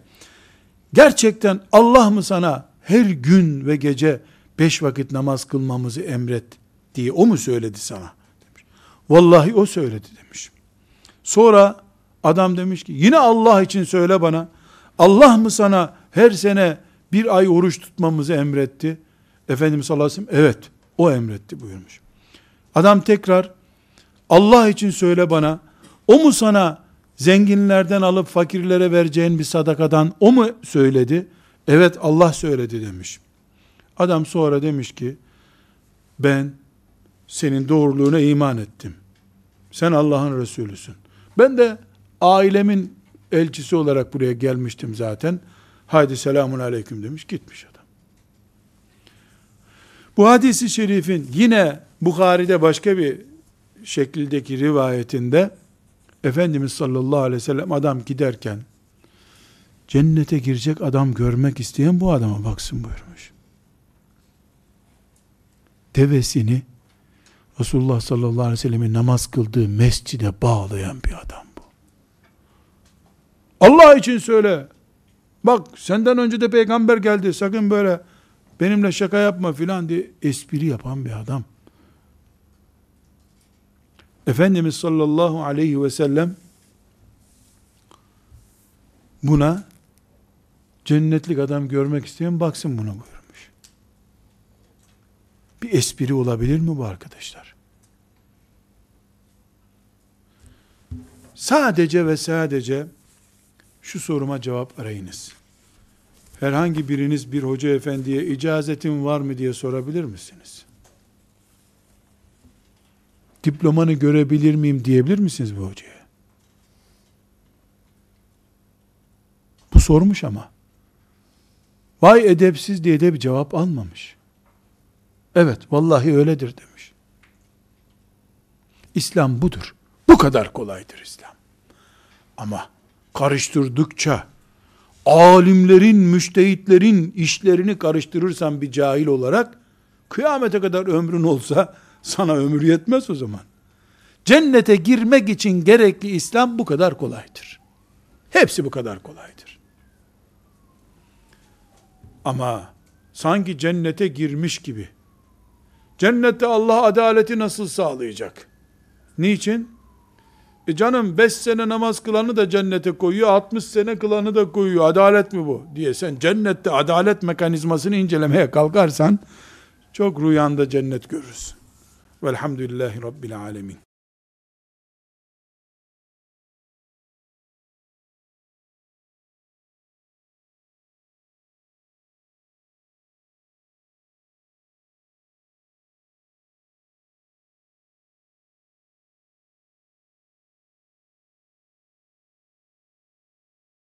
Gerçekten Allah mı sana her gün ve gece beş vakit namaz kılmamızı emret diye o mu söyledi sana? Demiş. Vallahi o söyledi demiş. Sonra adam demiş ki yine Allah için söyle bana. Allah mı sana her sene bir ay oruç tutmamızı emretti? Efendimiz sallallahu aleyhi ve sellem evet o emretti buyurmuş. Adam tekrar Allah için söyle bana o mu sana zenginlerden alıp fakirlere vereceğin bir sadakadan o mu söyledi? Evet Allah söyledi demiş. Adam sonra demiş ki ben senin doğruluğuna iman ettim. Sen Allah'ın Resulüsün. Ben de ailemin elçisi olarak buraya gelmiştim zaten. Haydi selamun aleyküm demiş gitmiş adam. Bu hadisi şerifin yine Bukhari'de başka bir şekildeki rivayetinde Efendimiz sallallahu aleyhi ve sellem adam giderken cennete girecek adam görmek isteyen bu adama baksın buyurmuş. Devesini Resulullah sallallahu aleyhi ve sellemin namaz kıldığı mescide bağlayan bir adam bu. Allah için söyle. Bak senden önce de peygamber geldi. Sakın böyle benimle şaka yapma filan diye espri yapan bir adam. Efendimiz sallallahu aleyhi ve sellem buna cennetlik adam görmek isteyen baksın buna buyurmuş. Bir espri olabilir mi bu arkadaşlar? Sadece ve sadece şu soruma cevap arayınız. Herhangi biriniz bir hoca efendiye icazetin var mı diye sorabilir misiniz? diplomanı görebilir miyim diyebilir misiniz bu hocaya? sormuş ama. Vay edepsiz diye de bir cevap almamış. Evet vallahi öyledir demiş. İslam budur. Bu kadar kolaydır İslam. Ama karıştırdıkça alimlerin, müştehitlerin işlerini karıştırırsan bir cahil olarak kıyamete kadar ömrün olsa sana ömür yetmez o zaman. Cennete girmek için gerekli İslam bu kadar kolaydır. Hepsi bu kadar kolaydır. Ama sanki cennete girmiş gibi. Cennette Allah adaleti nasıl sağlayacak? Niçin? E canım 5 sene namaz kılanı da cennete koyuyor, 60 sene kılanı da koyuyor. Adalet mi bu? diye sen cennette adalet mekanizmasını incelemeye kalkarsan çok rüyanda cennet görürsün. Velhamdülillahi Rabbil Alemin.